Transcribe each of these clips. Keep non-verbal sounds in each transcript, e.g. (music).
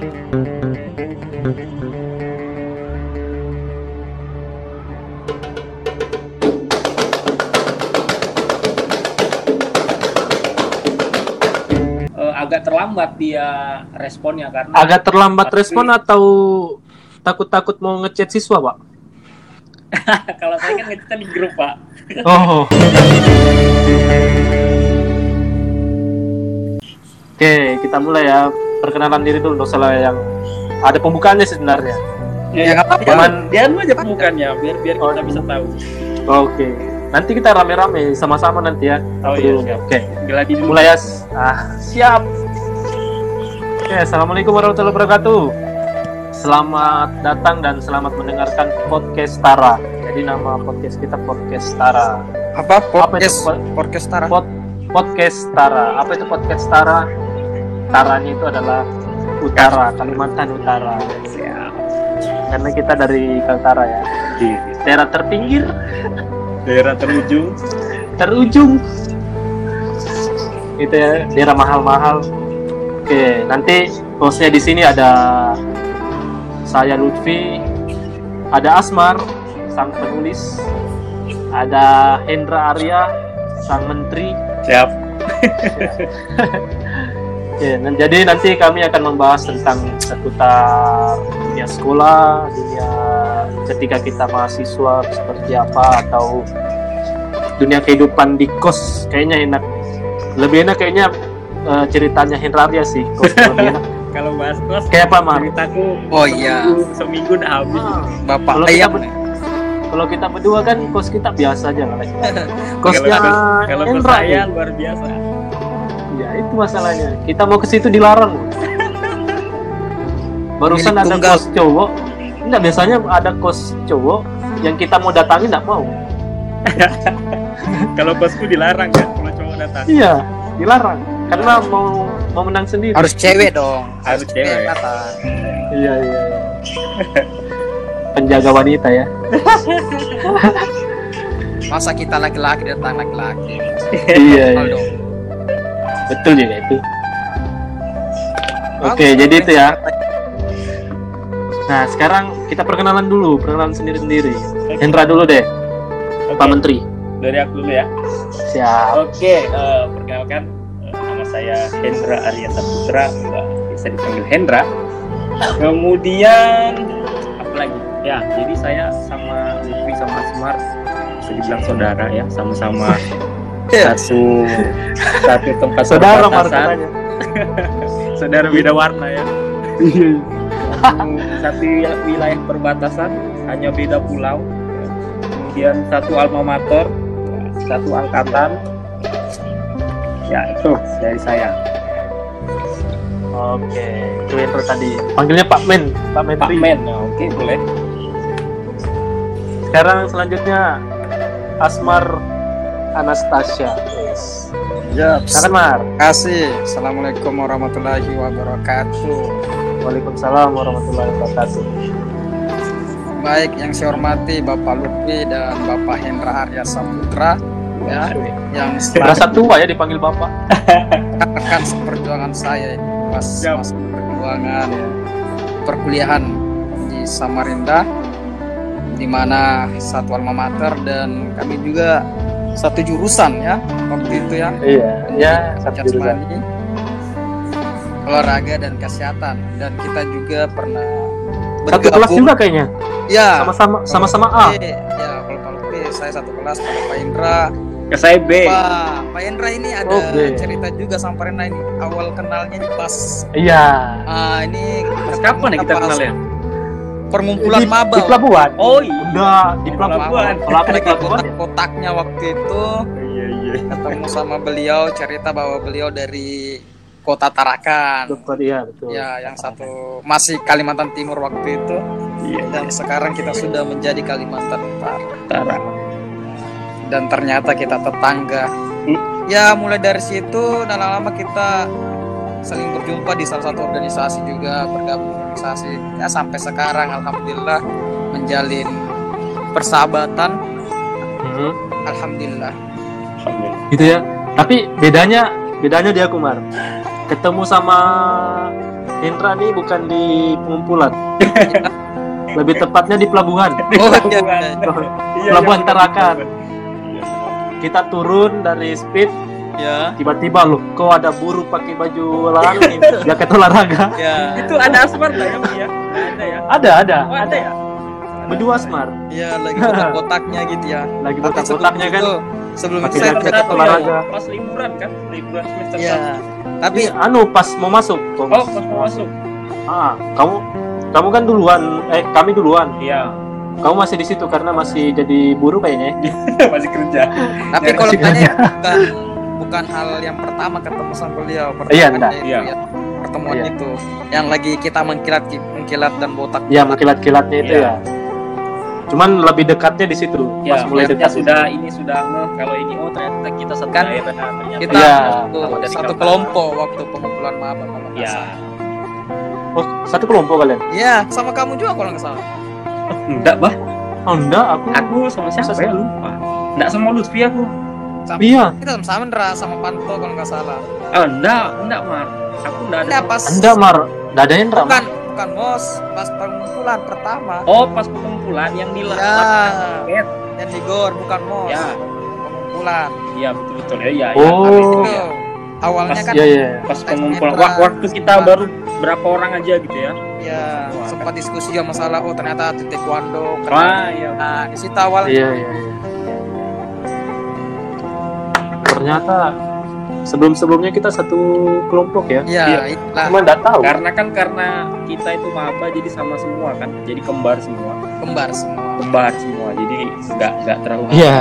Eh, agak terlambat dia responnya karena Agak terlambat Tapi- respon atau takut-takut mau ngechat siswa, Pak? (laughs) kalau saya kan ngechat di grup pak Oh. (laughs) Oke, kita mulai ya. Perkenalan diri dulu, salah yang ada pembukaannya sebenarnya. ya, nggak apa-apa. Jangan- dia aja pembukaannya biar biar Oh. kita bisa tahu Oke. Nanti kita rame-rame sama-sama nanti ya. Oh, iya. Oke. geladi dulu Mulai ya. Ah, siap. Oke, assalamualaikum warahmatullahi wabarakatuh. Selamat datang dan selamat mendengarkan podcast Tara. Jadi nama podcast kita podcast Tara. Apa Apa itu podcast po- podcast Tara? pod, podcast Tara? Apa itu podcast Tara? Taranya itu adalah Utara, Kalimantan Utara. Siap. Karena kita dari Kaltara ya. Daerah terpinggir, daerah terujung terujung. Itu ya, daerah mahal-mahal. Oke, nanti hostnya di sini ada saya Lutfi, ada Asmar, sang penulis, ada Hendra Arya, sang menteri. siap (laughs) Ya, dan jadi nanti kami akan membahas tentang seputar dunia sekolah, dunia ketika kita mahasiswa seperti apa atau dunia kehidupan di kos kayaknya enak. Lebih enak kayaknya eh, ceritanya Hendra Arya sih. Kos (laughs) lebih enak. kalau bahas kos Kayak apa, Mar? ceritaku Oh iya, seminggu- seminggu udah habis Bapak Kalau kita Ayam. ber- Kalau kita berdua kan kos kita biasa aja lah. (laughs) Kosnya kalau kalau kos Hendra saya nih. luar biasa Ya itu masalahnya. Kita mau ke situ dilarang. Barusan Milik ada tunggal. kos cowok. Enggak biasanya ada kos cowok yang kita mau datangi enggak mau. (laughs) kalau kosku dilarang kan kalau cowok datang Iya, dilarang karena mau mau menang sendiri. Harus cewek dong. Harus cewek. datang. Iya, iya. iya. Penjaga wanita ya. (laughs) Masa kita laki-laki datang laki-laki. iya, iya. Betul juga itu. Oke, Bagus, jadi itu ya. Nah, sekarang kita perkenalan dulu, perkenalan sendiri-sendiri. Hendra dulu deh, Pak Oke, Menteri. dari aku dulu ya Siap. Oke, eh, perkenalkan eh, nama saya Hendra Arya Saputra, bisa dipanggil Hendra. Kemudian apa lagi? Ya, jadi saya sama Lutfi sama Asmar bisa dibilang saudara ya, sama-sama. Satu satu tempat Saudara Mar perbatasan. katanya. (laughs) saudara beda warna ya. Satu, satu wilayah perbatasan, hanya beda pulau. Kemudian satu alma mater, satu angkatan. Ya itu dari saya. Oke, itu Hendra tadi. Panggilnya Pak Men, Pak Pak Menteri. Men, Nah, oke boleh. Sekarang selanjutnya Asmar Anastasia. Yes. Ya, Silakan Mar. kasih. Assalamualaikum warahmatullahi wabarakatuh. Waalaikumsalam warahmatullahi wabarakatuh. Baik yang saya hormati Bapak Lutfi dan Bapak Hendra Arya Saputra ya yang Berasa tua ya dipanggil Bapak. rekan seperjuangan saya ini pas Siap. masa perjuangan perkuliahan di Samarinda di mana satu alma mater dan kami juga satu jurusan ya waktu itu ya Iya, ya satu jurusan. olahraga dan kesehatan dan kita juga pernah Satu kelas juga kayaknya. ya Sama-sama sama-sama A. Oke, ya kalau Pak Lutfi saya satu kelas kalau Pak Indra Ke saya B. Pak Pak Indra ini ada Oke. cerita juga sama Pak Indra ini awal kenalnya di pas Iya. ah ini Pas kapan ya kita pas kenal ya? Perkumpulan di, maba di pelabuhan. Oh iya. Udah di pelabuhan. pelabuhan. Pelabuhan? kotak-kotaknya waktu itu Iya iya. ketemu sama beliau cerita bahwa beliau dari kota Tarakan Betul, iya betul. ya yang satu masih Kalimantan Timur waktu itu Iya. dan sekarang kita sudah menjadi Kalimantan Utara Tara. dan ternyata kita tetangga Hmm. ya mulai dari situ dan lama-lama kita saling berjumpa di salah satu organisasi juga bergabung organisasi ya sampai sekarang alhamdulillah menjalin persahabatan Mhm. alhamdulillah Alhamdulillah. Gitu ya. Tapi bedanya bedanya dia Kumar. Ketemu sama Indra nih bukan di pengumpulan. (laughs) Lebih tepatnya di pelabuhan. (laughs) Oh iya. Bukan. iya. Iya, Pelabuhan iya, Tarakan. Iya. Kita turun dari speed, Ya. tiba-tiba loh, kok ada buruh pakai baju olahraga (laughs) jaket olahraga. Ya. Itu ada asmar nggak ya, ya? Ada ya? Ada, ada, Oh, ada ya? Berdua smart, Ya lagi kotak-kotaknya (laughs) gitu ya. lagi kotak-kotaknya kan. itu, sebelum itu saya jaket olahraga. ya, Pas liburan kan? Liburan semester Iya. satu. Tapi Ini anu pas mau masuk. kok. Oh, pas mau masuk. Ah, kamu kamu kan duluan, eh kami duluan. Iya. Kamu masih di situ karena masih jadi buruh kayaknya. ya? (laughs) Masih kerja. tapi Ya, kalau tanya bukan bukan hal yang pertama ketemu sama beliau. Pertama Iya, enggak. itu Iya. ya, pertemuan Iya. itu yang lagi kita mengkilat mengkilat dan botak. Ya, mengkilat-kilatnya itu Iya. ya. Cuman lebih dekatnya di situ. Ya, pas mulai melihatnya dekat sudah ini sudah ngeh kalau ini oh ternyata kita satu Kan daerah ternyata. Kita Iya. satu, satu kelompok waktu pengumpulan maba kalau nggak Ya. salah. Oh, satu kelompok kalian. Iya, sama kamu juga kalau nggak salah. Enggak, Bah. Oh, enggak, aku. Aku sama siapa ya lupa. Enggak sama Lutfi aku. Sama, Iya, Kita sama Ndra sama Panto kalau nggak salah. Oh, enggak, enggak, Mar. Aku enggak ada. Enggak pas enggak Mar. Enggak ada Indra. bukan bukan mos pas pengumpulan pertama. Oh, pas pengumpulan yang di Ya, yang di Gor bukan mos. Ya. Pengumpulan. Iya, betul betul ya. Ya, Oh. ya, Itu ya. awalnya Pas- kan Iya, iya. Pas pengumpulan wah, waktu kita baru berapa orang aja gitu ya. ya Wah, sempat diskusi juga masalah oh ternyata di taekwondo keren. Wah, iya. Nah, di situ awal Iya, iya, iya. Ternyata sebelum-sebelumnya kita satu kelompok ya. ya Iya. itulah Cuma enggak tahu. Karena kan karena kita itu maba jadi sama semua kan. Jadi kembar semua. kembar semua. Kembar semua. Jadi enggak enggak terlalu Iya.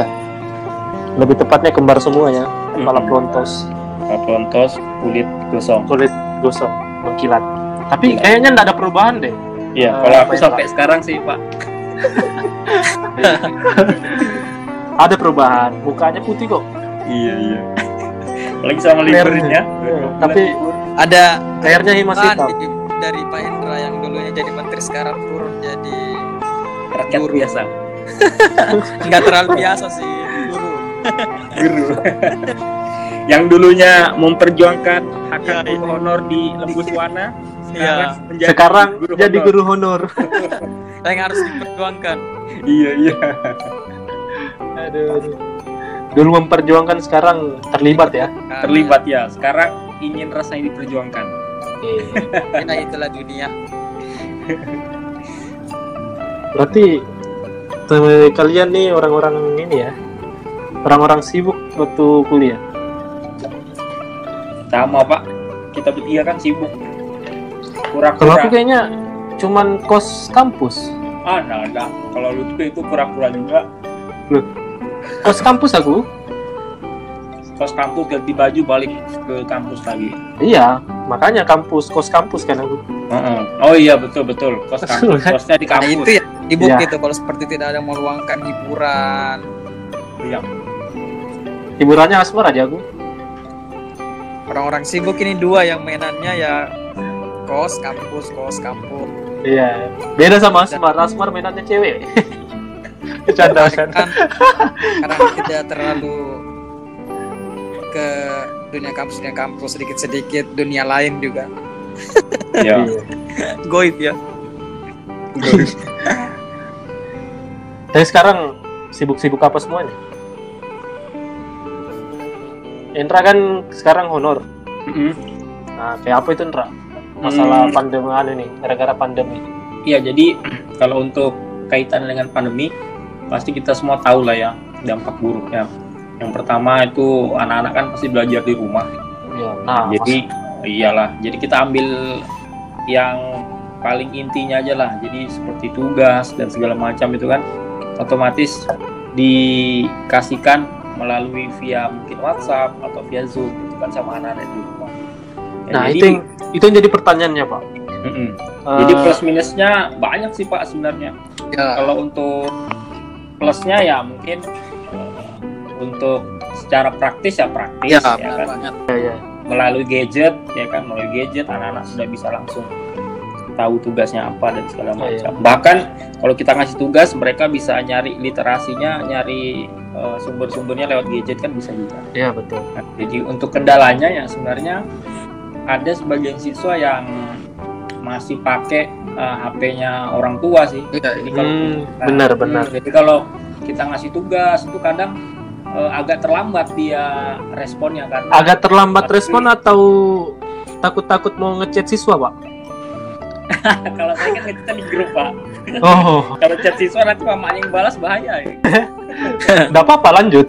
Lebih tepatnya kembar semuanya. Kepala Mm-mm. pelontos, Kepala pelontos, kulit gosong. kulit gosong, mengkilat. Tapi Iya. kayaknya enggak ada perubahan deh. Iya, Eh, kalau aku ya, sampai sekarang sih, Pak. (laughs) Ada perubahan. Mukanya putih kok. Iya, iya. Lagi sama liburnya. Tapi Ada airnya masih hitam. dari Pak Indra yang dulunya jadi menteri sekarang turun jadi rakyat Guru. biasa. (laughs) nggak terlalu biasa sih guru. Guru. Yang dulunya memperjuangkan hak Iya, guru honor di Lembus Wana, Iya. sekarang menjadi Sekarang jadi honor. guru honor. (laughs) yang harus diperjuangkan. Iya, iya. Aduh. Dulu memperjuangkan sekarang terlibat ya. Terlibat ya. Sekarang ingin rasanya diperjuangkan. (laughs) Nah, itulah dunia. Berarti kalian nih orang-orang ini ya. Orang-orang sibuk waktu kuliah. Sama, Pak. Kita bertiga kan sibuk. Kalau aku kayaknya cuman kos kampus. Ah, nah, nah. Kalau lu tuh itu pura-pura juga. Kos kampus aku. Kos kampus ganti baju balik ke kampus lagi. Iya, makanya kampus kos kampus kan aku. Heeh. Oh iya betul betul kos kampus kosnya di Nah, kampus. itu ya sibuk Iya. gitu kalau seperti tidak ada meluangkan hiburan. Iya. Hiburannya asmar aja aku. Orang-orang sibuk ini dua yang mainannya ya kos kampus kos kampus. Iya. Beda sama asmar. Asmar mainannya cewek. (laughs) Bercanda, kan karena tidak terlalu ke dunia kampus dunia kampus sedikit sedikit dunia lain juga Iya. Iya. (laughs) goib ya Tapi sekarang sibuk-sibuk apa semuanya? Indra kan sekarang honor. Mm-mm. Nah, kayak apa itu Indra? Masalah Hmm. pandemi anu nih, gara-gara pandemi. Iya jadi (clears throat) kalau untuk kaitan dengan pandemi pasti kita semua tahu lah ya dampak buruknya. Yang pertama itu anak-anak kan pasti belajar di rumah. Iya. Nah, jadi iyalah. Jadi kita ambil yang paling intinya aja lah. Jadi seperti tugas dan segala macam itu kan otomatis dikasihkan melalui via mungkin WhatsApp atau via Zoom itu kan sama anak-anak di rumah. Ya, Nah, jadi, itu yang, itu yang jadi pertanyaannya, Pak. Mm-mm. Eh, Jadi plus minusnya banyak sih Pak sebenarnya. ya Kalau untuk plusnya ya mungkin untuk secara praktis ya praktis ya ya, benar kan banget ya, ya. melalui gadget ya kan melalui gadget anak-anak sudah bisa langsung tahu tugasnya apa dan segala Iya, macam. Bahkan kalau kita ngasih tugas mereka bisa nyari literasinya, nyari eh, sumber-sumbernya lewat gadget kan bisa juga. Iya, betul. Nah, jadi untuk kendalanya ya sebenarnya ada sebagian siswa yang masih pakai eh, HP-nya orang tua sih. Iya, Jadi kalau Hmm, nah, benar benar. jadi kalau kita ngasih tugas itu kadang eh, agak terlambat dia responnya kan. Agak terlambat Tapi- respon atau takut-takut mau ngechat siswa, Pak? (laughs) kalau saya kan kita di grup pak. Oh, (laughs) Kalau chat siswa nanti mamanya yang balas bahaya. Ya. (laughs) enggak apa-apa lanjut.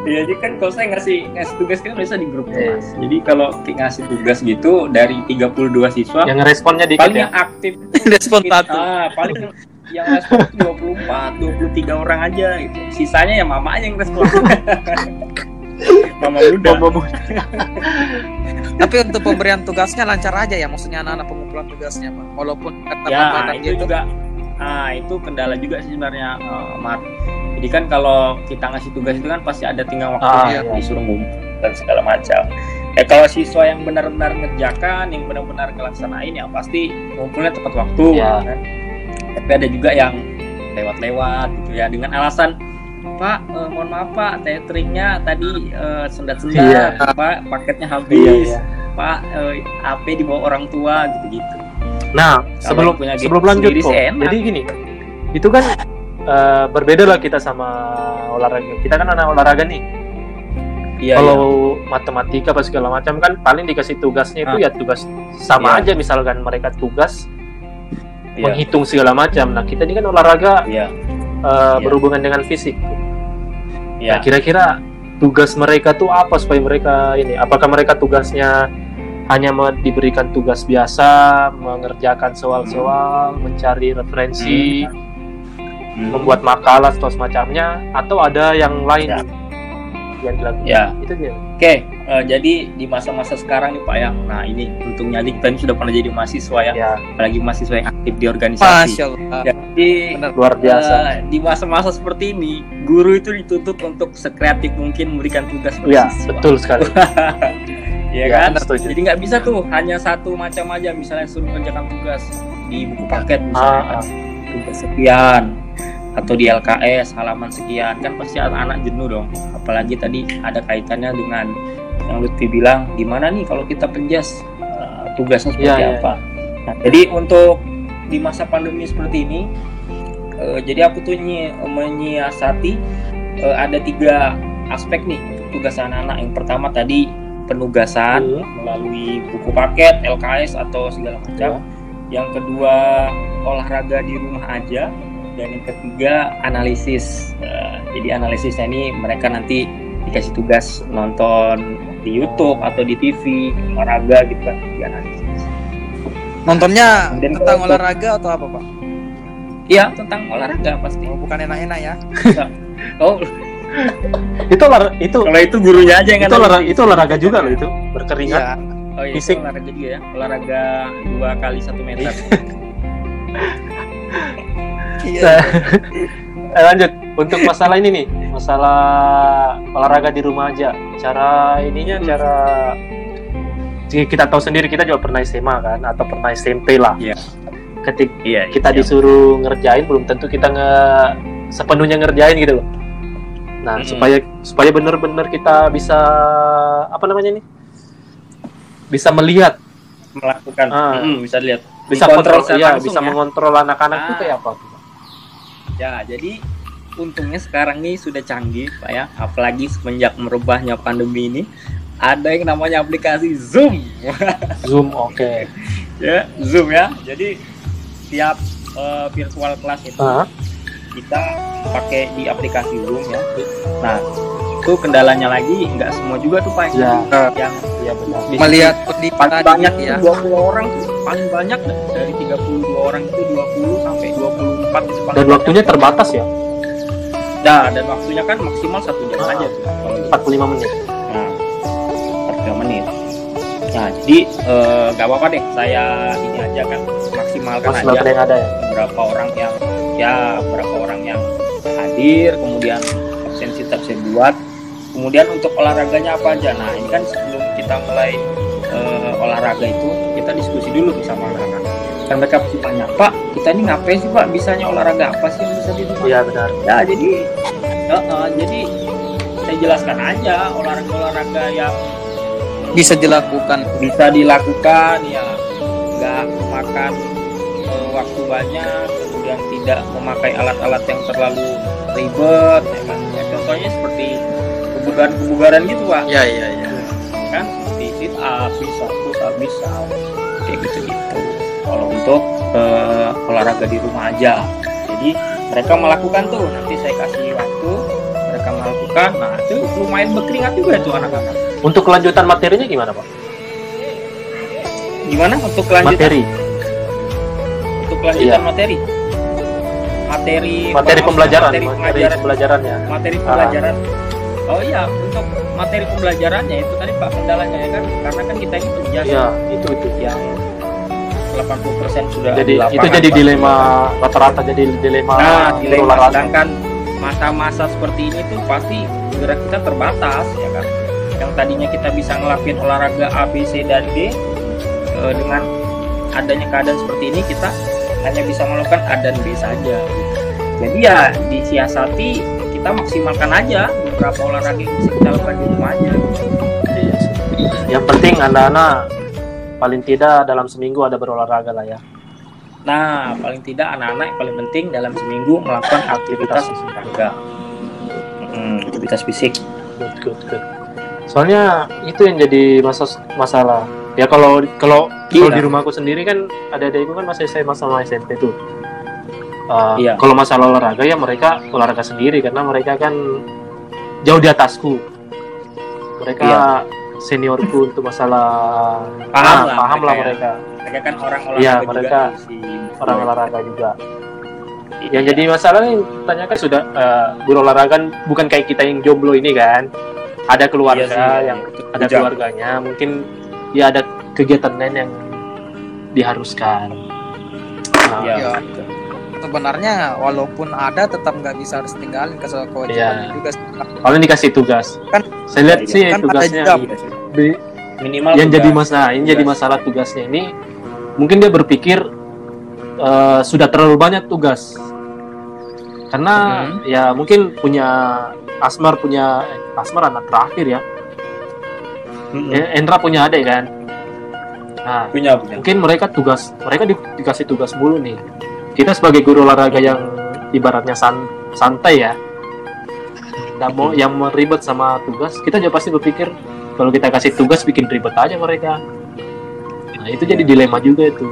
Iya, jadi kan kalau saya ngasih ngasih tugas kan biasa di grup Iya. kelas. Jadi kalau ngasih tugas gitu dari 32 siswa Yang responnya dikit paling ya. yang aktif (laughs) respon satu ah, paling yang respon itu 24, 23 orang aja gitu. Sisanya ya mamanya yang respon. (laughs) Mama muda. Mama muda. (laughs) tapi untuk pemberian tugasnya lancar aja ya maksudnya anak-anak pengumpulan tugasnya pak walaupun kata ya itu gitu juga ah itu kendala juga sih sebenarnya eh, Mat. Jadi kan kalau kita ngasih tugas itu kan pasti ada tinggal waktu Ah, ya, iya. disuruh ngumpul dan segala macam. Ya kalau siswa yang benar-benar ngerjakan, yang benar-benar ngelaksanain ya pasti ngumpulnya tepat waktu. Ya. Kan? Tapi ada juga yang lewat-lewat gitu ya dengan alasan Pak, eh, mohon maaf Pak, tetheringnya tadi eh, sendat-sendat, Iya. Pak, paketnya Iya, habis, iya. Pak, eh, HP dibawa orang tua gitu-gitu. Nah, sebelum punya sebelum lanjut kok. Jadi gini, itu kan eh, berbeda lah kita sama olahraga. Kita kan anak olahraga nih. Iya, Kalau matematika apa segala macam kan paling dikasih tugasnya itu Ah. ya tugas sama Iya. aja misalkan mereka tugas iya. menghitung segala macam. Nah, kita ini kan olahraga Iya, eh, berhubungan dengan fisik. iya. Nah, kira-kira tugas mereka tuh apa supaya mereka ini? Apakah mereka tugasnya hanya diberikan tugas biasa, mengerjakan soal-soal, mencari referensi, Hmm. Membuat makalah atau semacamnya, atau ada yang lain Ya. yang dilakukan? Ya. Itu dia. Oke, eh, jadi di masa-masa sekarang nih Pak yang, nah ini untungnya adik kita ini sudah pernah jadi mahasiswa ya, Ya, apalagi mahasiswa yang aktif di organisasi. Masya Allah Jadi Benar. luar biasa. eh, di masa-masa seperti ini, guru itu dituntut untuk sekreatif mungkin memberikan tugas Ya, siswa. betul sekali. Iya (laughs) Ya, kan? setuju. Jadi nggak bisa tuh hanya satu macam aja, misalnya suruh mengerjakan tugas di buku paket misalnya Ah, kan, tugas sekian atau di LKS halaman sekian kan pasti anak-anak jenuh dong. Apalagi tadi ada kaitannya dengan yang Lutfi bilang gimana nih kalau kita penjas eh, tugasnya seperti iya. apa. Nah, jadi untuk di masa pandemi seperti ini, eh, jadi aku tuh nyi- menyiasati eh, ada tiga aspek nih untuk tugas anak-anak. Yang pertama tadi penugasan Hmm. melalui buku paket, LKS atau segala macam. Yang kedua olahraga di rumah aja dan yang ketiga analisis. Eh, jadi analisisnya ini mereka nanti dikasih tugas nonton di YouTube atau di TV olahraga gitu kan di analisis. nontonnya Dan tentang kalau- olahraga atau apa pak Iya tentang olahraga pasti. oh, bukan enak-enak ya (laughs) Oh (laughs) Itu olah itu kalau itu gurunya aja yang itu olahraga itu olahraga juga loh itu berkeringat. iya Oh iya, fisik. itu olahraga juga ya. Olahraga dua kali satu meter. (laughs) iya (laughs) Eh, lanjut untuk masalah ini nih, masalah olahraga di rumah aja. Cara ininya, cara Jadi kita tahu sendiri kita juga pernah SMA kan, atau pernah SMP lah. Iya. Ketika Iya. kita iya. disuruh ngerjain, belum tentu kita nge sepenuhnya ngerjain gitu loh. Nah, Mm-mm. supaya supaya benar-benar kita bisa apa namanya nih? Bisa melihat, melakukan. Ah. Mm, bisa lihat. bisa kontrol, langsung bisa ya. mengontrol anak-anak itu Ah. kayak apa? Ya, jadi untungnya sekarang nih sudah canggih, Pak ya. Apalagi semenjak merubahnya pandemi ini, ada yang namanya aplikasi Zoom. (laughs) Zoom, oke. ya, Zoom ya. Jadi tiap eh, virtual class itu Ah, kita pakai di aplikasi Zoom ya. Nah, itu kendalanya lagi nggak semua juga tuh Pak Ya. yang iya benar. melihat paling pendidikan banyak ya itu 20 orang tuh paling banyak dari 32 orang itu 20 sampai 24 Dan waktunya terbatas ya, Nah, dan waktunya kan maksimal satu jam Ah. aja tuh. 45 menit. Nah, per tiga menit. Nah, jadi eh, nggak apa-apa deh, saya ini aja kan maksimalkan Maksimal aja yang ada ya. berapa orang yang ya berapa orang yang hadir, kemudian absensi tetap saya buat. Kemudian untuk olahraganya apa aja? Nah, ini kan sebelum kita mulai eh, olahraga itu kita diskusi dulu nih sama anak-anak. Kan mereka pasti tanya, Pak, kita ini ngapain sih Pak? Bisanya olahraga apa sih yang bisa di rumah? Iya benar. Ya jadi, ya, eh, jadi saya jelaskan aja olahraga-olahraga yang bisa dilakukan bisa dilakukan ya nggak makan eh, waktu banyak kemudian tidak memakai alat-alat yang terlalu ribet ya kan ya, contohnya seperti kebugaran-kebugaran gitu pak ya ya ya kan seperti sit up bisa push up bisa kayak gitu gitu kalau untuk eh, olahraga di rumah aja. Jadi mereka melakukan tuh. Nanti saya kasih waktu mereka melakukan. Nah itu lumayan berkeringat juga itu anak-anak. Untuk kelanjutan materinya gimana Pak? gimana? Untuk kelanjutan? Materi, untuk kelanjutan Iya. materi? Materi materi pembelajaran, materi materi pembelajaran. pembelajarannya. materi Ah. pembelajaran. Oh iya untuk materi pembelajarannya itu tadi pak kendalanya ya kan? Karena kan kita ini penjelasan Iya, itu itu. yang 80% sudah Jadi di lapangan, itu jadi dilema rata-rata jadi dilema nah dilema. sedangkan masa-masa seperti ini tuh pasti gerak kita terbatas ya kan? Yang tadinya kita bisa ngelakuin olahraga A B C dan D eh, dengan adanya keadaan seperti ini kita hanya bisa melakukan A dan B saja. Jadi ya disiasati kita maksimalkan aja beberapa olahraga yang bisa kita lakukan di rumah aja Iya. Yang penting anak-anak paling tidak dalam seminggu ada berolahraga lah ya. Nah, paling tidak anak-anak yang paling penting dalam seminggu melakukan aktivitas olahraga. Hmm, aktivitas fisik. Good, good, good. Soalnya itu yang jadi masa masalah. Ya kalau kalau kalau Iya. di rumahku sendiri kan ada adikku kan masih SMA sama SMP tuh. Uh, Iya. Kalau masalah olahraga ya mereka olahraga sendiri karena mereka kan jauh di atasku. Mereka Iya. Seniorku (laughs) untuk masalah Paham Nah, lah paham lah mereka ya. mereka Mereka kan orang olahraga Iya, juga mereka nih, si orang olahraga juga. Iya. Yang jadi masalah yang tanyakan sudah uh, berolahraga kan bukan kayak kita yang jomblo ini kan. Ada keluarga Iya sih, yang itu ada keluarganya, mungkin ya ada kegiatan lain yang diharuskan. Nah, Iya, Iya. betul. sebenarnya walaupun ada tetap nggak bisa harus tinggalin ke kewajibannya Iya. juga Paling dikasih tugas. Kan- saya lihat Iya, sih kan ada tugasnya jam. Iya di- Minimal yang tugas. jadi masalah, yang jadi masalah tugasnya ini mungkin dia berpikir eh, sudah terlalu banyak tugas. Karena Mhm. ya mungkin punya Asmar punya eh, Asmar anak terakhir ya. Mm-mm. Eh, Endra punya adik kan. Nah, Punya, punya. mungkin mereka tugas mereka di- dikasih tugas mulu nih kita sebagai guru olahraga yang ibaratnya san- santai ya nggak mau (laughs) yang mau ribet sama tugas kita juga pasti berpikir kalau kita kasih tugas bikin ribet aja mereka nah itu jadi dilema juga itu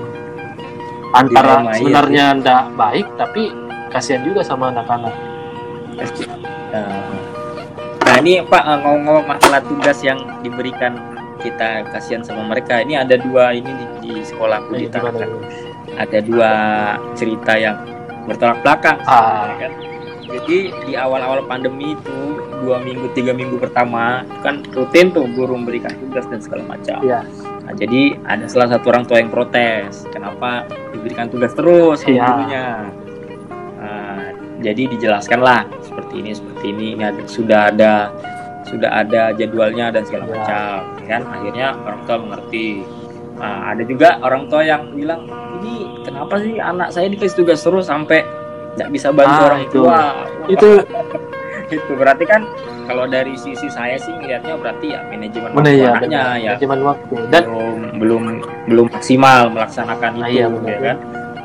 antara Dilema, iya sebenarnya ndak baik tapi kasihan juga sama anak-anak Nah, Nah ini Pak eh, ngomong-ngomong masalah tugas yang diberikan kita kasihan sama mereka. Ini ada dua ini di, di sekolahku Nah, di ini? Ada dua cerita yang bertolak belakang. Ah. kan. Jadi di awal-awal pandemi itu dua minggu tiga minggu pertama kan rutin tuh guru memberikan tugas dan segala macam. Iya. Nah, jadi ada salah satu orang tua yang protes, kenapa diberikan tugas terus sama Iya. gurunya. Nah, jadi dijelaskanlah seperti ini seperti ini, ini ada, sudah ada sudah ada jadwalnya dan segala Iya. macam, ya kan? Akhirnya orang tua mengerti. Nah, ada juga orang tua yang bilang ini kenapa sih anak saya dikasih tugas terus sampai nggak bisa bantu Ah, orang itu. tua. itu. (laughs) Itu berarti kan kalau dari sisi saya sih ngelihatnya berarti ya manajemen mana waktu ya anaknya ya. Manajemen waktu. Dan belum belum belum maksimal melaksanakan Ah, itu iya, ya kan?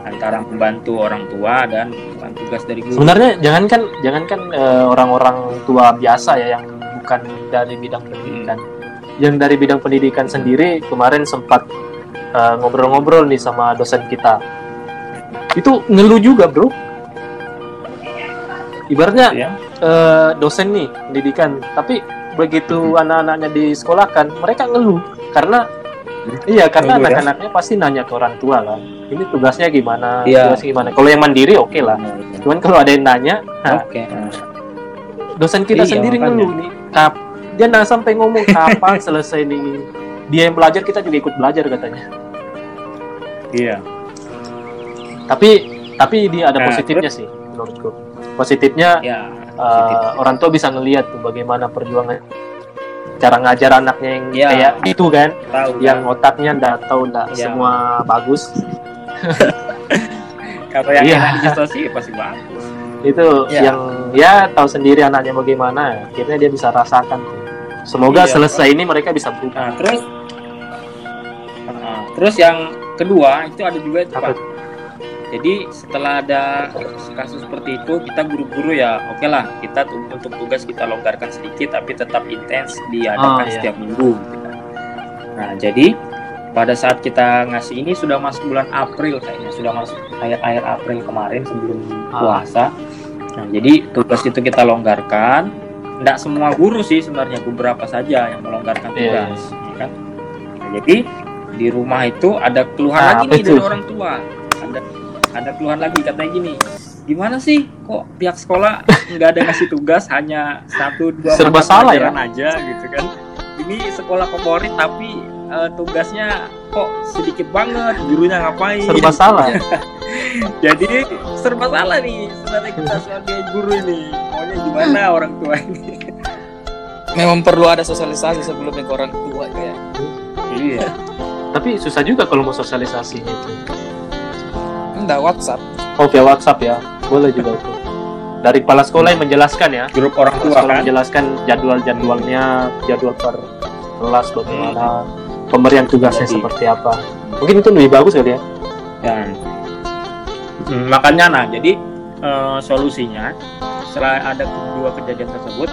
Antara membantu orang tua dan tugas dari guru. Sebenarnya jangankan jangankan eh, orang-orang tua biasa ya yang bukan dari bidang pendidikan. Yang dari bidang pendidikan sendiri kemarin sempat eh, ngobrol-ngobrol nih sama dosen kita. Itu ngeluh juga bro ibaratnya ya eh, dosen nih pendidikan. Tapi begitu anak-anaknya disekolahkan mereka ngeluh. Karena iya karena Ngeluh ya? anak-anaknya pasti nanya ke orang tua kan. Ini tugasnya gimana Iya. tugasnya gimana. Kalau yang mandiri oke lah. Cuman kalau ada yang nanya nah, oke. dosen kita Iya, sendiri makanya. ngeluh nih. Kap dia nah sampai ngomong kapan (laughs) selesai nih. Dia yang belajar kita juga ikut belajar katanya. Iya. Tapi tapi dia ada Nah, positifnya sih menurutku positifnya ya eh, orang tua bisa ngelihat tuh bagaimana perjuangan cara ngajar anaknya yang Iya. kayak itu kan tahu yang otaknya ndak tahu ndak Iya. semua bagus (laughs) kalau yang enak distorsi pasti bagus itu Iya. yang ya tahu sendiri anaknya bagaimana akhirnya dia bisa rasakan Semoga Iya. selesai ini mereka bisa berubah. Nah, terus Nah, terus yang kedua itu ada juga itu Apa Pak. Jadi setelah ada kasus seperti itu, kita guru-guru ya oke lah kita tu- untuk tugas kita longgarkan sedikit tapi tetap intens diadakan Oh, iya. setiap minggu. gitu kan. Nah jadi pada saat kita ngasih ini sudah masuk bulan April kayaknya sudah masuk akhir-akhir April kemarin sebelum Ah. puasa. Nah jadi tugas itu kita longgarkan. Tidak semua guru sih sebenarnya beberapa saja yang melonggarkan Iya, tugas, ya kan? Nah, jadi di rumah itu ada keluhan Ah, lagi nih dari orang tua. Ada ada keluhan lagi katanya gini. Gimana sih kok pihak sekolah nggak ada ngasih tugas hanya satu dua Serba salah ya? aja gitu kan? Ini sekolah favorit tapi eh, tugasnya kok sedikit banget, gurunya ngapain? Serba salah. (laughs) Jadi serba salah nih sebenarnya kita sebagai guru ini. Maunya gimana (clears throat) orang tua ini? Memang perlu ada sosialisasi sebelumnya ke orang tua ya. Iya. Tapi susah juga kalau mau sosialisasinya itu. Enggak WhatsApp. Oh, via WhatsApp ya. Boleh juga itu. Dari kepala sekolah yang menjelaskan ya. Grup orang tua sekolah kan. menjelaskan jadwal-jadwalnya, jadwal per kelas bagaimana, pemberian tugasnya Jadi- seperti apa. Mungkin itu lebih bagus kali ya. Ya. Hmm, makanya nah jadi eh, solusinya setelah ada kedua kejadian tersebut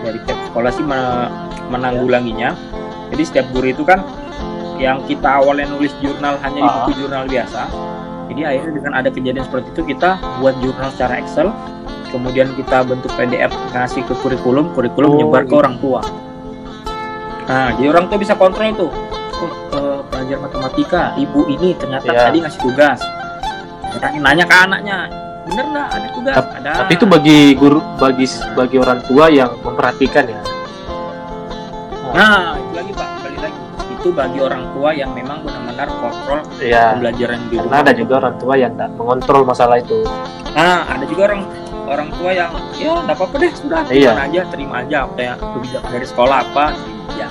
dari pihak sekolah sih me- menanggulanginya. Jadi setiap guru itu kan yang kita awalnya nulis jurnal hanya di Ah. buku jurnal biasa. Jadi akhirnya dengan ada kejadian seperti itu kita buat jurnal secara Excel, kemudian kita bentuk PDF kasih ke kurikulum, kurikulum Oh, menyebar ke gitu. orang tua. Nah, jadi orang tua bisa kontrol tuh. Oh, eh, pelajar matematika, ibu ini ternyata Iya. tadi ngasih tugas. Nanya, nanya ke anaknya, bener nggak ada tugas? ada. Tapi itu bagi guru, bagi bagi orang tua yang memperhatikan ya. Nah, itu lagi pak, Itu bagi orang tua yang memang benar-benar kontrol Iya. pembelajaran di rumah. ada juga orang tua yang tidak mengontrol masalah itu. Nah, ada juga orang orang tua yang ya nggak apa-apa deh sudah Iya. terima aja terima aja apa yang kebijakan dari sekolah apa aja.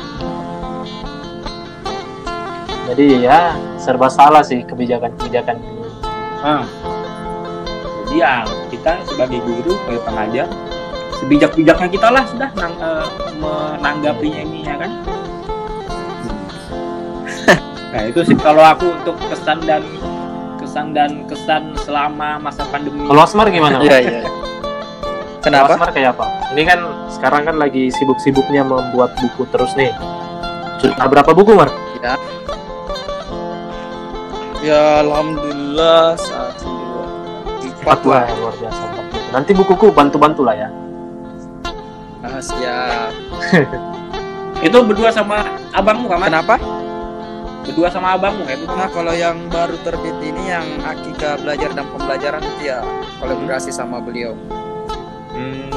Jadi ya serba salah sih kebijakan-kebijakan ini. Nah, jadi ya kita sebagai guru sebagai pengajar sebijak-bijaknya kita lah sudah nang, eh, menanggapinya ini ya kan. Nah itu sih kalau aku untuk kesan dan kesan dan kesan selama masa pandemi. Kalau Asmar gimana? (laughs) Iya iya. Kalau Kenapa? Asmar kayak apa? Ini kan sekarang kan lagi sibuk-sibuknya membuat buku terus nih. Sudah berapa buku, Mar? Ya alhamdulillah satu dua empat lah. luar biasa. Nanti bukuku bantu-bantu lah ya. Ah, siap. (laughs) Itu berdua sama abangmu kan? Kenapa? Berdua sama abangmu ya? itu Nah kalau yang baru terbit ini yang Akika belajar dan pembelajaran itu ya kolaborasi sama beliau. Hmm.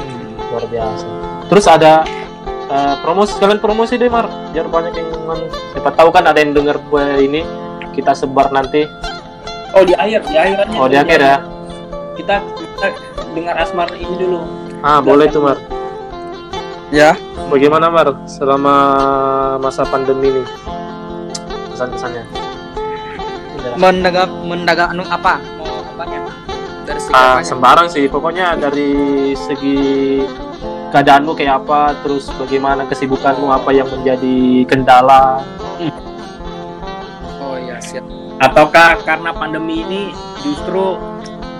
Luar biasa. Terus ada eh, promosi sekalian promosi deh, Mar. Biar banyak yang siapa tahu kan ada yang dengar gue ini kita sebar nanti. Oh di akhir, di akhirannya. Oh, di akhir ya. Kita, kita dengar Asmar ini dulu. Ah, boleh tuh, Mar. Ya. Bagaimana, Mar? Selama masa pandemi ini? Kesan-kesannya. Mendagang mendagang anu apa? Mau apanya? Dari segi Ah, apanya? sembarang sih. Pokoknya dari segi keadaanmu kayak apa, terus bagaimana kesibukanmu, apa yang menjadi kendala. Oh iya siap. Ataukah karena pandemi ini justru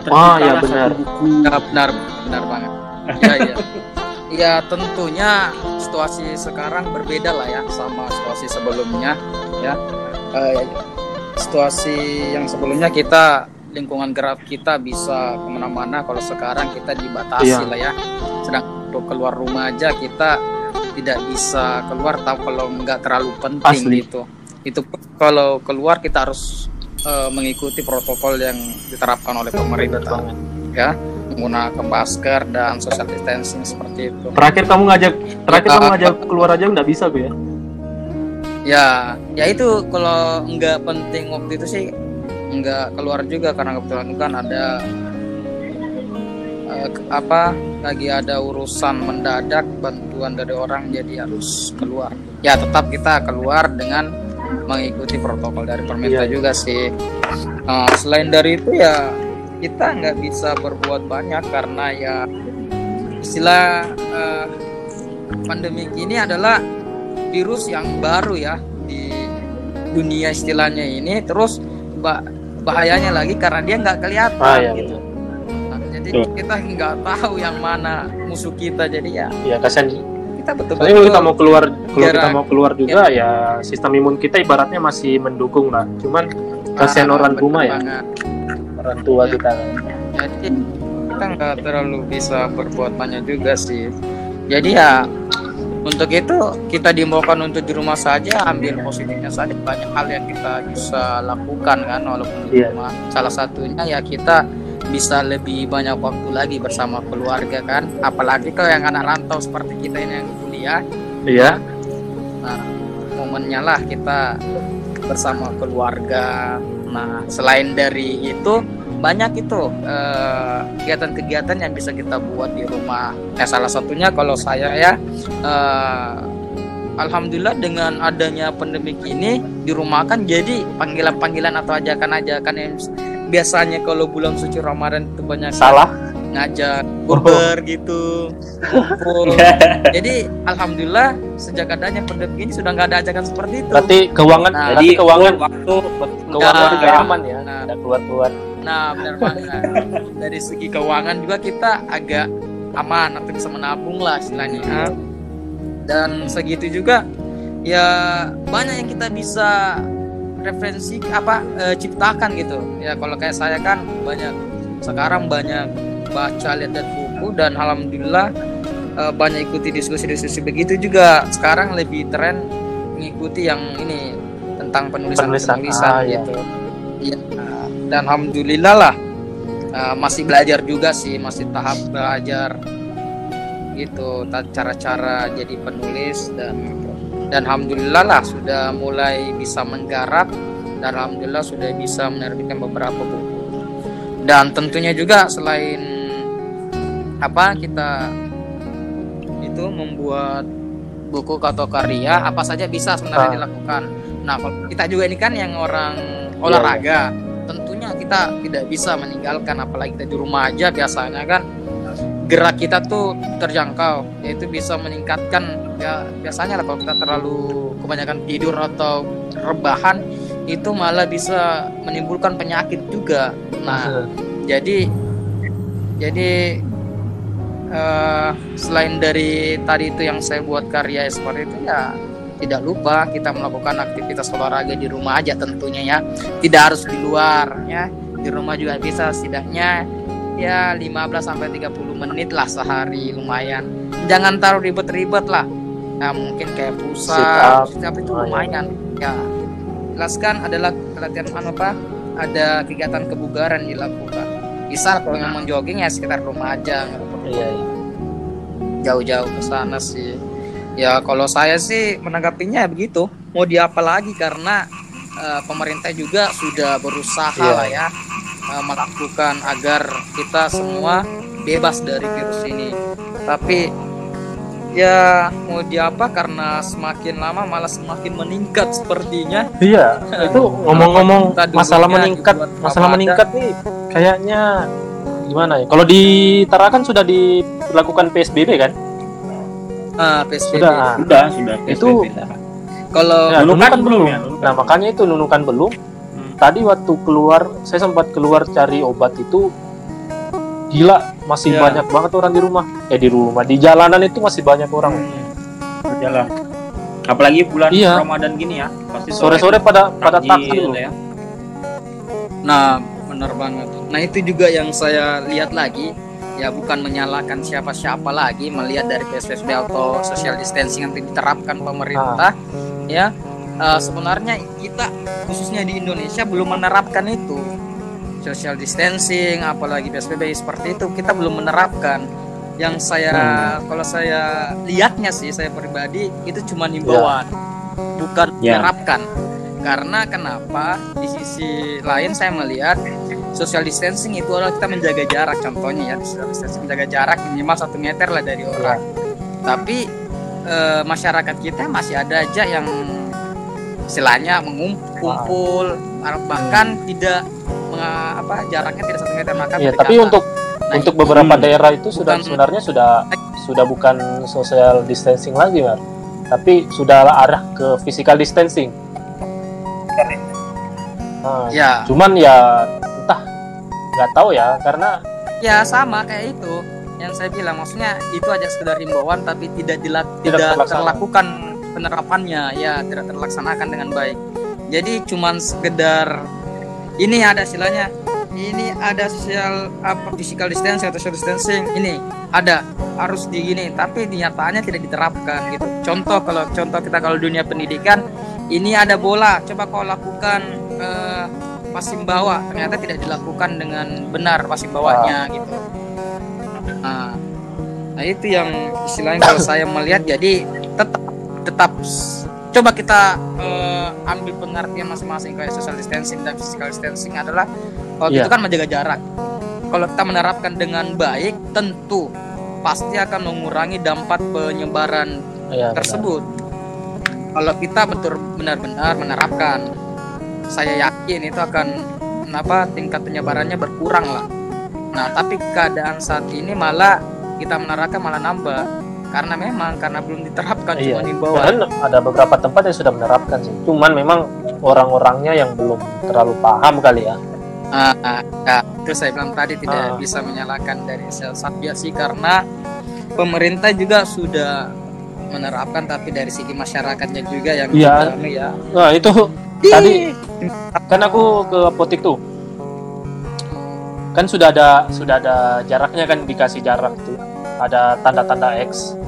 terciptalah ya benar. buku Ya, benar benar banget. Ya iya. Ya tentunya situasi sekarang berbeda lah ya sama situasi sebelumnya ya. Eh, situasi yang sebelumnya kita lingkungan gerak kita bisa ke mana-mana kalau sekarang kita dibatasi Iya. lah ya. Sedang untuk keluar rumah aja kita tidak bisa keluar tahu kalau nggak terlalu penting Asli. gitu. Itu kalau keluar kita harus eh, mengikuti protokol yang diterapkan oleh pemerintah ya menggunakan masker dan social distancing seperti itu. Terakhir kamu ngajak, terakhir Ya. kamu ngajak keluar aja nggak bisa gue ya. Ya, ya itu kalau nggak penting waktu itu sih nggak keluar juga karena kebetulan kan ada eh, ke- apa lagi ada urusan mendadak bantuan dari orang jadi harus keluar. Ya tetap kita keluar dengan mengikuti protokol dari pemerintah Iya. juga sih. Nah, selain dari itu ya kita nggak bisa berbuat banyak karena ya istilah eh, pandemi ini adalah virus yang baru ya di dunia istilahnya ini terus bah- bahayanya lagi karena dia nggak kelihatan Ah, iya, gitu Nah, jadi Betul. kita nggak tahu yang mana musuh kita jadi ya ya kasihan kita Soalnya betul-betul kalau kita mau keluar, kalau kita mau keluar juga ya sistem imun kita ibaratnya masih mendukung lah. Cuman kasihan Ah, orang rumah ya, banget. orang tua Ya. kita. jadi kita nggak terlalu bisa berbuat banyak juga sih jadi ya untuk itu kita diimbaukan untuk di rumah saja ambil positifnya saja. Banyak hal yang kita bisa lakukan kan walaupun di Iya. rumah. Salah satunya ya kita bisa lebih banyak waktu lagi bersama keluarga kan. Apalagi kalau yang anak rantau seperti kita ini yang kuliah. Iya, Nah, momennya lah kita bersama keluarga. Nah, selain dari itu banyak itu eh, kegiatan-kegiatan yang bisa kita buat di rumah. Nah, salah satunya kalau saya ya, eh, alhamdulillah dengan adanya pandemi ini di rumah kan jadi panggilan-panggilan atau ajakan-ajakan yang biasanya kalau bulan suci Ramadan itu banyak salah. ngajak burger gitu kumpul (laughs) jadi alhamdulillah sejak adanya pandemi ini sudah nggak ada ajakan seperti itu Berarti keuangan, Nah, berarti keuangan, waktu keuangan Nah, juga aman ya, Nah. keluar keluar. Nah benar banget. Dari segi keuangan juga kita agak aman atau bisa menabung lah istilahnya. Ya. dan segitu juga ya banyak yang kita bisa referensi apa eh, ciptakan gitu. Ya kalau kayak saya kan banyak. Sekarang banyak baca lihat dan buku dan alhamdulillah eh, banyak ikuti diskusi-diskusi begitu juga. Sekarang lebih tren mengikuti yang ini tentang penulisan Penulisan, penulisan ah, gitu. Iya. Dan alhamdulillah lah eh, masih belajar juga sih masih tahap belajar gitu cara-cara jadi penulis dan dan alhamdulillah lah sudah mulai bisa menggarap dan alhamdulillah sudah bisa menerbitkan beberapa buku. Dan tentunya juga selain apa kita itu membuat buku atau karya apa saja bisa sebenarnya Ah. dilakukan. Nah kalau kita juga ini kan yang orang olahraga. Tentunya kita tidak bisa meninggalkan apalagi kita di rumah aja biasanya kan. Gerak kita tuh terjangkau yaitu bisa meningkatkan ya biasanya lah kalau kita terlalu kebanyakan tidur atau rebahan itu malah bisa menimbulkan penyakit juga. Nah jadi jadi eh, selain dari tadi itu yang saya buat karya seperti itu ya tidak lupa kita melakukan aktivitas olahraga di rumah aja tentunya ya. Tidak harus di luar ya di rumah juga bisa setidaknya ya 15 sampai 30 menit lah sehari lumayan. Jangan taruh ribet-ribet lah. Nah mungkin kayak pusat up. itu iya. lumayan. Ya. Jelaskan adalah latihan apa? Ada kegiatan kebugaran dilakukan. Bisa kalau memang jogging ya sekitar rumah aja nggak perlu Iya, iya. jauh-jauh ke sana sih. Ya kalau saya sih menanggapinya begitu. Mau diapa lagi karena eh, pemerintah juga sudah berusaha Iya. lah ya eh, melakukan agar kita semua bebas dari virus ini tapi ya mau diapa karena semakin lama malah semakin meningkat sepertinya Iya, (laughs) itu ngomong-ngomong masalah meningkat, masalah Ramadan. meningkat nih kayaknya gimana ya? Kalau di Tarakan sudah dilakukan PSBB kan? ah PSBB Sudah. ah. sudah sudah Itu- PSBB. kalau Ya, Nunukan Nunukan belum ya, Nunukan. Nah, makanya itu Nunukan belum. Hmm. Tadi waktu keluar, saya sempat keluar cari obat itu gila, masih Ya. banyak banget orang di rumah. Eh di rumah, di jalanan itu masih banyak orang. berjalan apalagi bulan Iya. Ramadan gini ya pasti Sore-sore pada pada takjil takjil. ya Nah, benar banget. Nah, itu juga yang saya lihat lagi. Ya, bukan menyalahkan siapa-siapa lagi melihat dari PSBB atau social distancing yang diterapkan pemerintah. Ya, eh, sebenarnya kita khususnya di Indonesia belum menerapkan itu. Social distancing, apalagi PSBB seperti itu, kita belum menerapkan. Yang saya, kalau saya lihatnya sih, saya pribadi itu cuma himbauan, bukan Ya. menerapkan. Karena kenapa? Di sisi lain saya melihat social distancing itu adalah kita menjaga jarak. Contohnya ya social distancing menjaga jarak minimal satu meter lah dari orang. Tapi eh, masyarakat kita masih ada aja yang istilahnya mengumpul bahkan tidak apa jaraknya tidak satu meter maka ketika tapi untuk Nah, untuk beberapa Hmm. daerah itu sudah Bukan- sebenarnya sudah sudah bukan social distancing lagi Mar tapi sudah arah ke physical distancing Nah, Ya, cuman ya entah nggak tahu ya karena ya sama kayak itu yang saya bilang maksudnya itu aja sekedar himbauan tapi tidak dilak Tidak tidak, terlaksana. terlakukan penerapannya ya tidak terlaksanakan dengan baik. Jadi cuman sekedar ini ada istilahnya ini ada social apa physical distancing atau social distancing ini ada harus di gini tapi nyataannya tidak diterapkan gitu. Contoh kalau contoh kita kalau dunia pendidikan ini ada bola coba kau lakukan eh, passing bawah. Ternyata tidak dilakukan dengan benar passing bawahnya gitu. Nah, nah itu yang istilahnya kalau saya melihat. Jadi tetap tetap coba kita eh, ambil pengertian masing-masing kayak social distancing dan physical distancing adalah kalau Iya. itu kan menjaga jarak kalau kita menerapkan dengan baik tentu pasti akan mengurangi dampak penyebaran ya benar. tersebut. Kalau kita betul benar-benar menerapkan, saya yakin itu akan apa tingkat penyebarannya berkurang lah. Nah, tapi keadaan saat ini malah kita menerapkan malah nambah karena memang karena belum diterapkan Iya. cuma himbauan. Bahkan ada beberapa tempat yang sudah menerapkan sih. Cuman memang orang-orangnya yang belum terlalu paham kali ya. Ah, ah, ya, itu saya bilang tadi tidak Ah. bisa menyalahkan dari sel satgas sih karena pemerintah juga sudah menerapkan tapi dari segi masyarakatnya juga yang anu ya. Nah itu tadi kan aku ke apotek tuh. Kan sudah ada sudah ada jaraknya kan dikasih jarak tuh. Ada tanda-tanda X.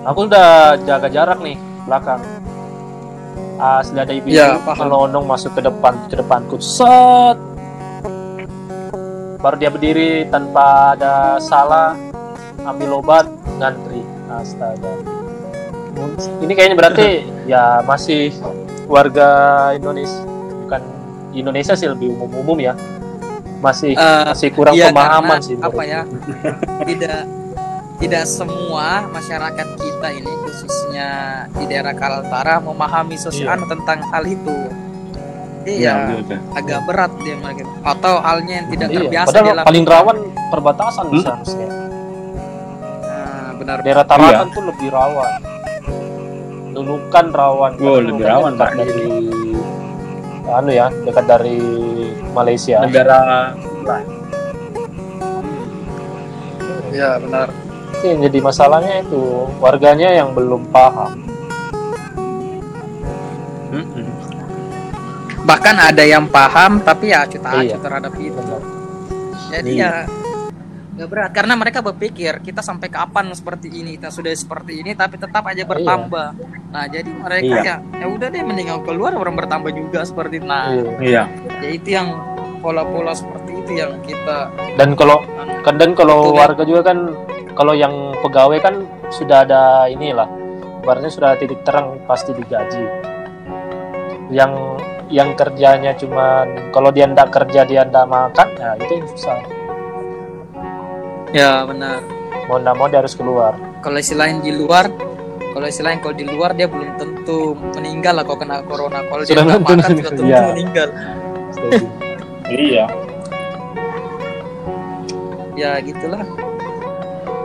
Aku udah jaga jarak nih belakang. Asli ada ibu paham. melonong masuk ke depan ke depanku. Set. Baru dia berdiri tanpa ada salah ambil obat ngantri. Astaga. Ini kayaknya berarti (laughs) ya masih warga Indonesia bukan Indonesia sih lebih umum-umum ya. Masih Eh, masih kurang Iya, pemahaman karena sih. apa ya (laughs) tidak tidak semua masyarakat kita ini khususnya di daerah Kaltara memahami sosial tentang hal itu jadi ya agak berat dia mereka atau halnya yang tidak Iya, terbiasa padahal dia paling rawan perbatasan Hmm. seharusnya. Nah, benar Daerah Tarakan tuh lebih rawan. Nunukan rawan. Oh, lebih rawan, dekat Pak. dari anu ya, dekat dari Malaysia. negara ya benar Itu yang jadi masalahnya itu warganya yang belum paham. Mm-mm. bahkan ada yang paham tapi ya acuh tak Iya. terhadap itu Benar. jadi Iya. ya nggak berat karena mereka berpikir kita sampai kapan seperti ini kita sudah seperti ini tapi tetap aja bertambah nah jadi mereka Iya. ya ya udah deh mendingan keluar orang bertambah juga seperti itu nah Iya. iya ya itu yang pola-pola seperti itu yang kita Dan kalau kadang kalau Betul, ya. warga juga kan kalau yang pegawai kan sudah ada inilah ibaratnya sudah titik terang pasti digaji. Yang yang kerjanya cuman kalau dia ndak kerja dia ndak makan ya itu yang susah. Ya benar. Mau ndak mau dia harus keluar. Kalau istilahnya di luar kalau istilahnya kalau di luar dia belum tentu meninggal lah kalau kena corona. Kalau dia Sudah nggak tentu- makan sudah tentu iya. meninggal. Iya. Ya gitulah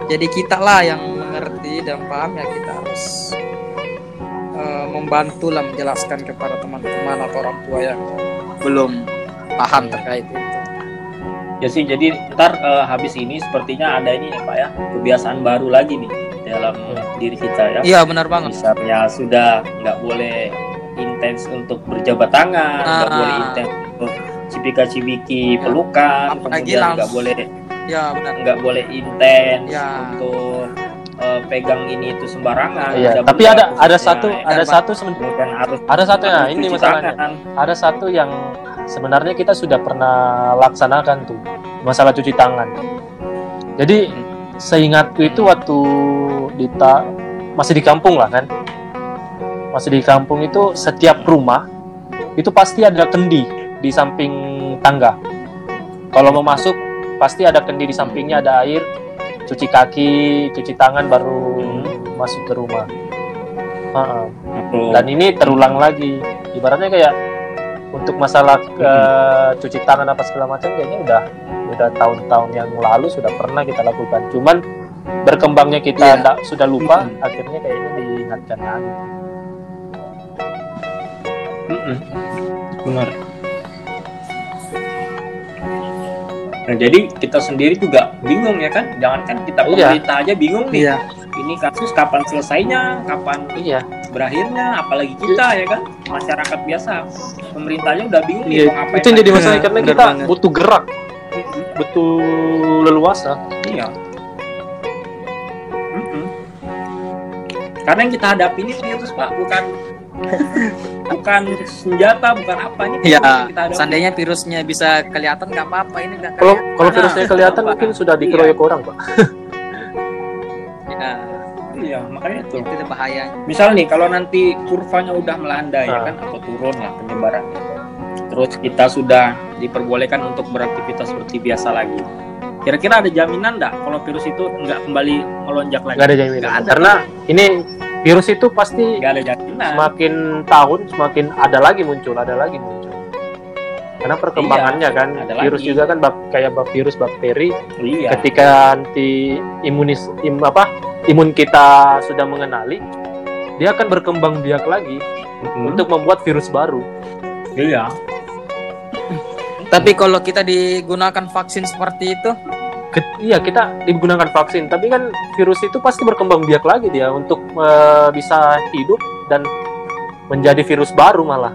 jadi kita lah yang mengerti dan paham ya kita harus eh, membantu lah menjelaskan kepada teman-teman atau orang tua yang belum paham terkait itu ya sih jadi ntar eh, habis ini sepertinya ada ini ya pak ya kebiasaan baru lagi nih dalam diri kita ya iya benar banget misalnya sudah nggak boleh intens untuk berjabat tangan nggak Ah. boleh intens untuk cipika-cipiki Ya. pelukan Apalagi kemudian nggak boleh ya benar nggak boleh intens Ya. untuk eh, pegang ini itu sembarangan Iya, Nggak tapi ada ada satu ya. ada Pak. satu kemudian harus ada satu ya ini masalahnya tangan. ada satu yang sebenarnya kita sudah pernah laksanakan tuh masalah cuci tangan jadi seingatku itu waktu di ta- masih di kampung lah kan masih di kampung itu setiap rumah itu pasti ada kendi di samping tangga kalau mau masuk pasti ada kendi di sampingnya ada air cuci kaki cuci tangan baru masuk ke rumah Ha-ha. Betul. dan ini terulang lagi ibaratnya kayak untuk masalah eh, cuci tangan apa segala macam kayaknya udah udah tahun-tahun yang lalu sudah pernah kita lakukan cuman berkembangnya kita Iya. ndak- sudah lupa Mm-mm. akhirnya kayaknya diingatkan lagi Mm-mm. Benar. Nah, jadi kita sendiri juga bingung ya kan? Jangankan kita Iya. pemerintah aja bingung nih. Iya. Ini kasus kapan selesainya, kapan iya berakhirnya, apalagi kita ya kan? Masyarakat biasa. Pemerintahnya udah bingung nih Iya, mau ngapain itu yang jadi masalah Iya, karena kita banget. butuh gerak, butuh leluasa. Iya. Karena yang kita hadapi ini virus Pak, bukan (laughs) bukan senjata, bukan apa ini Ya, kita seandainya virusnya bisa kelihatan nggak apa-apa ini nggak Kalau kalau Nah, virusnya kelihatan apa? mungkin sudah dikeroyok orang, Pak. Ya, Iya, makanya itu. itu bahaya. Misal nih kalau nanti kurvanya udah melandai ya Ah. kan atau turun lah penyebarannya. Terus kita sudah diperbolehkan untuk beraktivitas seperti biasa lagi. Kira-kira ada jaminan nggak kalau virus itu nggak kembali melonjak lagi? Nggak ada jaminan. Nggak ada. Karena ini virus itu pasti Nggak ada jaminan. semakin tahun semakin ada lagi muncul, ada lagi muncul. Karena perkembangannya kan, ada virus lagi. juga kan bak- kayak bak- virus bakteri. Iya. Ketika anti imunis im, apa imun kita sudah mengenali, dia akan berkembang biak lagi Mm-mm. untuk membuat virus baru. Iya. Tapi kalau kita digunakan vaksin seperti itu, iya kita digunakan vaksin, tapi kan virus itu pasti berkembang biak lagi dia untuk eh, bisa hidup dan menjadi virus baru malah.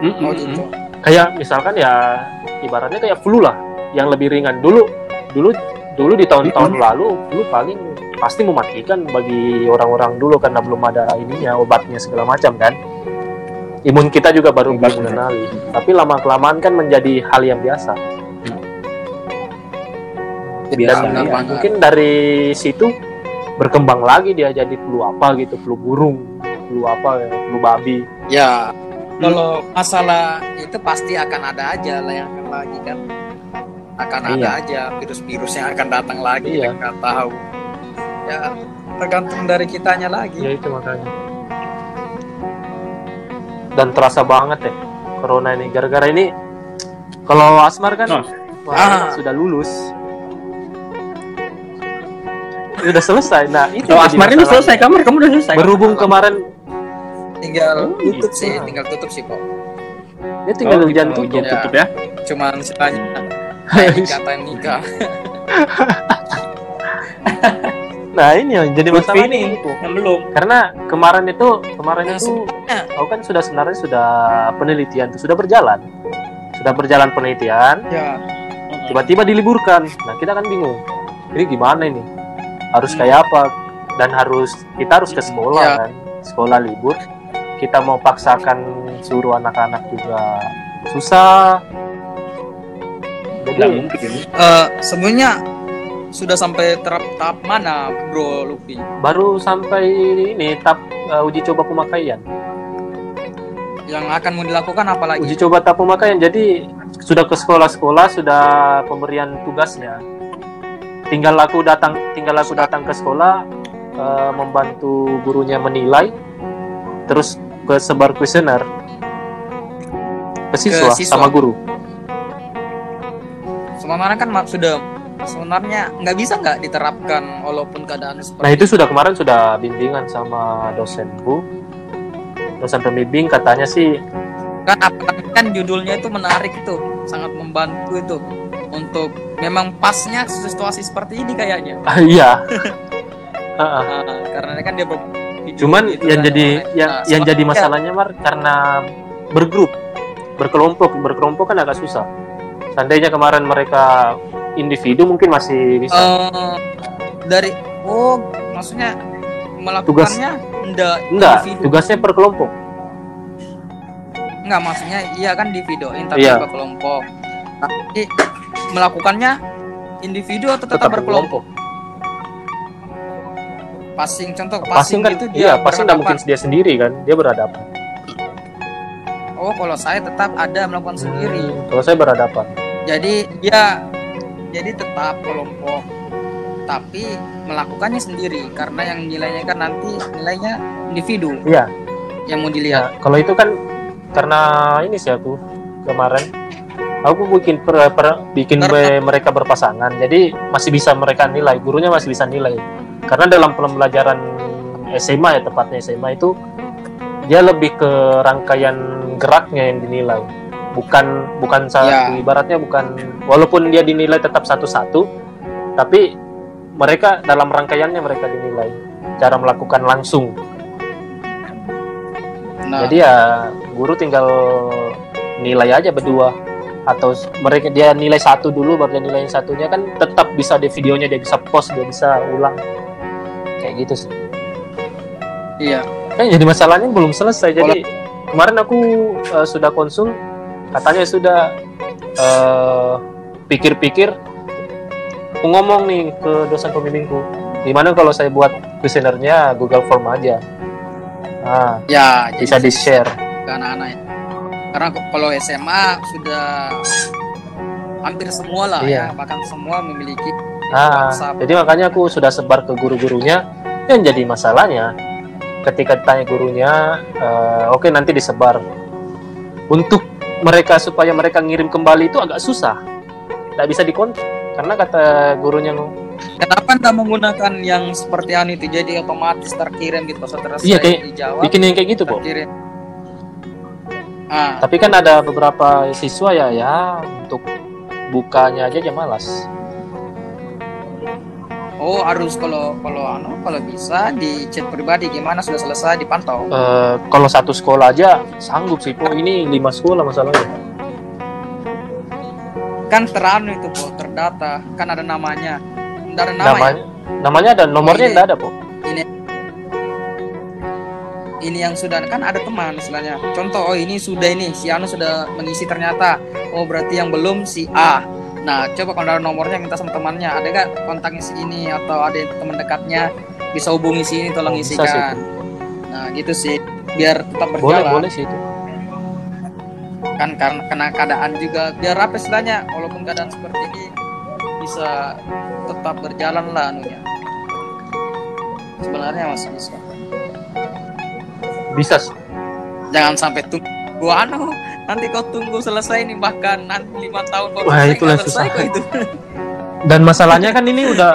Mm-mm. oh gitu. Kayak misalkan ya ibaratnya kayak flu lah, yang lebih ringan dulu dulu dulu di tahun-tahun lalu flu paling pasti mematikan bagi orang-orang dulu karena belum ada ininya obatnya segala macam kan. Imun kita juga baru belum mengenali. Tapi lama kelamaan kan menjadi hal yang biasa. Biasa, dan banget. mungkin dari situ berkembang lagi dia jadi flu apa gitu flu burung flu apa ya, flu babi Ya, kalau masalah itu pasti akan ada aja lah yang akan lagi kan. Akan ada Iya. aja virus-virus yang akan datang lagi Iya. kita nggak tahu. Ya, tergantung dari kitanya lagi. ya itu makanya dan terasa banget ya corona ini gara-gara ini kalau Asmar kan Oh. wah, Ah. sudah lulus sudah selesai nah itu jadi Asmar ini masalahnya. selesai kamar, kamu udah selesai. berhubung kemarin Tinggal Oh, tutup gitu. sih, tinggal tutup sih kok. dia tinggal Oh, gitu, tutup Ya. tutup ya. Cuman istilahnya (laughs) kayak nikah (laughs) nah ini yang jadi masalah ini itu yang belum. karena kemarin itu kemarin Nah, itu sebenarnya- aku kan sudah sebenarnya sudah penelitian tuh sudah berjalan sudah berjalan penelitian Ya, tiba-tiba diliburkan nah kita kan bingung ini gimana ini harus kayak apa dan harus kita harus ke sekolah Ya. kan sekolah libur kita mau paksakan suruh anak-anak juga susah jadi mungkin. eh, sebenarnya sudah sampai tahap tahap mana, Bro Luffy? baru sampai ini tahap uh, uji coba pemakaian Yang akan mau dilakukan apa lagi? uji coba tahap pemakaian jadi sudah ke sekolah-sekolah sudah pemberian tugasnya tinggal aku datang tinggal aku datang ke sekolah eh, membantu gurunya menilai terus ke sebar kuesioner ke siswa, siswa. sama guru. Sebenarnya kan sudah sebenarnya nggak bisa nggak diterapkan walaupun keadaan seperti nah itu sudah kemarin sudah bimbingan sama dosenku dosen pembimbing katanya sih kan kan judulnya itu menarik itu sangat membantu itu untuk memang pasnya situasi seperti ini kayaknya. (laughs) Ah, iya. Nah, (laughs) karena kan dia cuman gitu yang jadi yang nah, yang jadi masalahnya mar karena bergrup berkelompok berkelompok kan agak susah. Seandainya kemarin mereka individu mungkin masih bisa. Eh, dari oh maksudnya melakukannya enggak enggak individu. tugasnya per kelompok. Enggak maksudnya iya kan tapi Iya. berkelompok tapi melakukannya individu atau tetap, tetap berkelompok? passing contoh passing passing, kan itu iya dia passing nggak berhadapan. mungkin dia sendiri kan dia berhadapan. Oh kalau saya tetap ada melakukan sendiri. Hmm, kalau saya berhadapan. Jadi dia jadi tetap kelompok. Tapi melakukannya sendiri karena yang nilainya kan nanti nilainya individu iya. yang mau ya dilihat kalau itu kan karena ini sih aku kemarin aku bikin per, per- bikin be- mereka berpasangan. Jadi masih bisa mereka nilai. Gurunya masih bisa nilai. Karena dalam pembelajaran SMA ya tepatnya SMA itu dia lebih ke rangkaian geraknya yang dinilai. Bukan bukan satu Ya. ibaratnya bukan walaupun dia dinilai tetap satu-satu tapi mereka dalam rangkaiannya mereka dinilai. Cara melakukan langsung. Nah, jadi ya guru tinggal nilai aja berdua atau mereka dia nilai satu dulu baru dia nilai satunya kan tetap bisa di videonya dia bisa post dia bisa ulang. Kayak gitu sih. Iya. kan jadi masalahnya belum selesai. Jadi kemarin aku eh, sudah konsul katanya sudah eh, pikir-pikir aku ngomong nih ke dosen pembimbingku. Gimana kalau saya buat kuesionernya Google Form aja? Nah Ya, jadi bisa di share ke anak-anak ya. Karena kalau SMA sudah hampir semua lah Iya. ya, bahkan semua memiliki Nah, WhatsApp. jadi makanya aku sudah sebar ke guru-gurunya. Yang jadi masalahnya, ketika ditanya gurunya, eh, oke nanti disebar. Untuk mereka supaya mereka ngirim kembali itu agak susah, tidak bisa dikontak. Karena kata gurunya, Kenapa anda menggunakan yang seperti itu jadi otomatis terkirim gitu Iya, kayak dijawab bikin yang kayak gitu kok. terkirim. Ah, Tapi kan ada beberapa siswa ya, ya untuk bukanya aja dia malas. oh harus kalau kalau anu kalau bisa di chat pribadi gimana sudah selesai dipantau. Eh, kalau satu sekolah aja sanggup sih, kok ini lima sekolah masalahnya. Kan teranu itu po terdata, kan ada namanya. Tidak ada nama ya? namanya, namanya ada nomornya Iya. tidak ada kok. Ini yang sudah kan ada teman istilahnya. Contoh oh ini sudah ini si Anu sudah mengisi ternyata. Oh berarti yang belum si A. Nah coba kalau ada nomornya minta sama temannya. Ada gak kontaknya si ini atau ada teman dekatnya? Bisa hubungi si ini tolong Oh, isikan. nah gitu sih. Biar tetap Boleh, berjalan. boleh sih itu. kan karena kena keadaan juga biar apa istilahnya walaupun keadaan seperti ini bisa tetap berjalan lah anunya. Sebenarnya masih bisa Bisa sih. jangan sampai tunggu anu nanti kau tunggu selesai nih bahkan nanti lima tahun kau Wah, selesai, itulah selesai susah. kok itu Dan masalahnya kan ini udah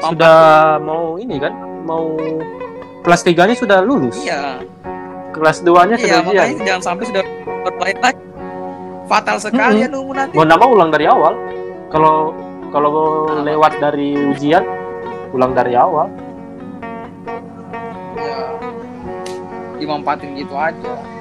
sudah mau ini kan, mau kelas 3-nya sudah lulus. iya Kelas 2-nya iya sudah ujian. jangan sampai sudah berbalik lagi fatal sekali ya nunggu nanti Mau nama ulang dari awal. Kalau kalau lewat dari ujian, ulang dari awal. Dimanfaatin gitu aja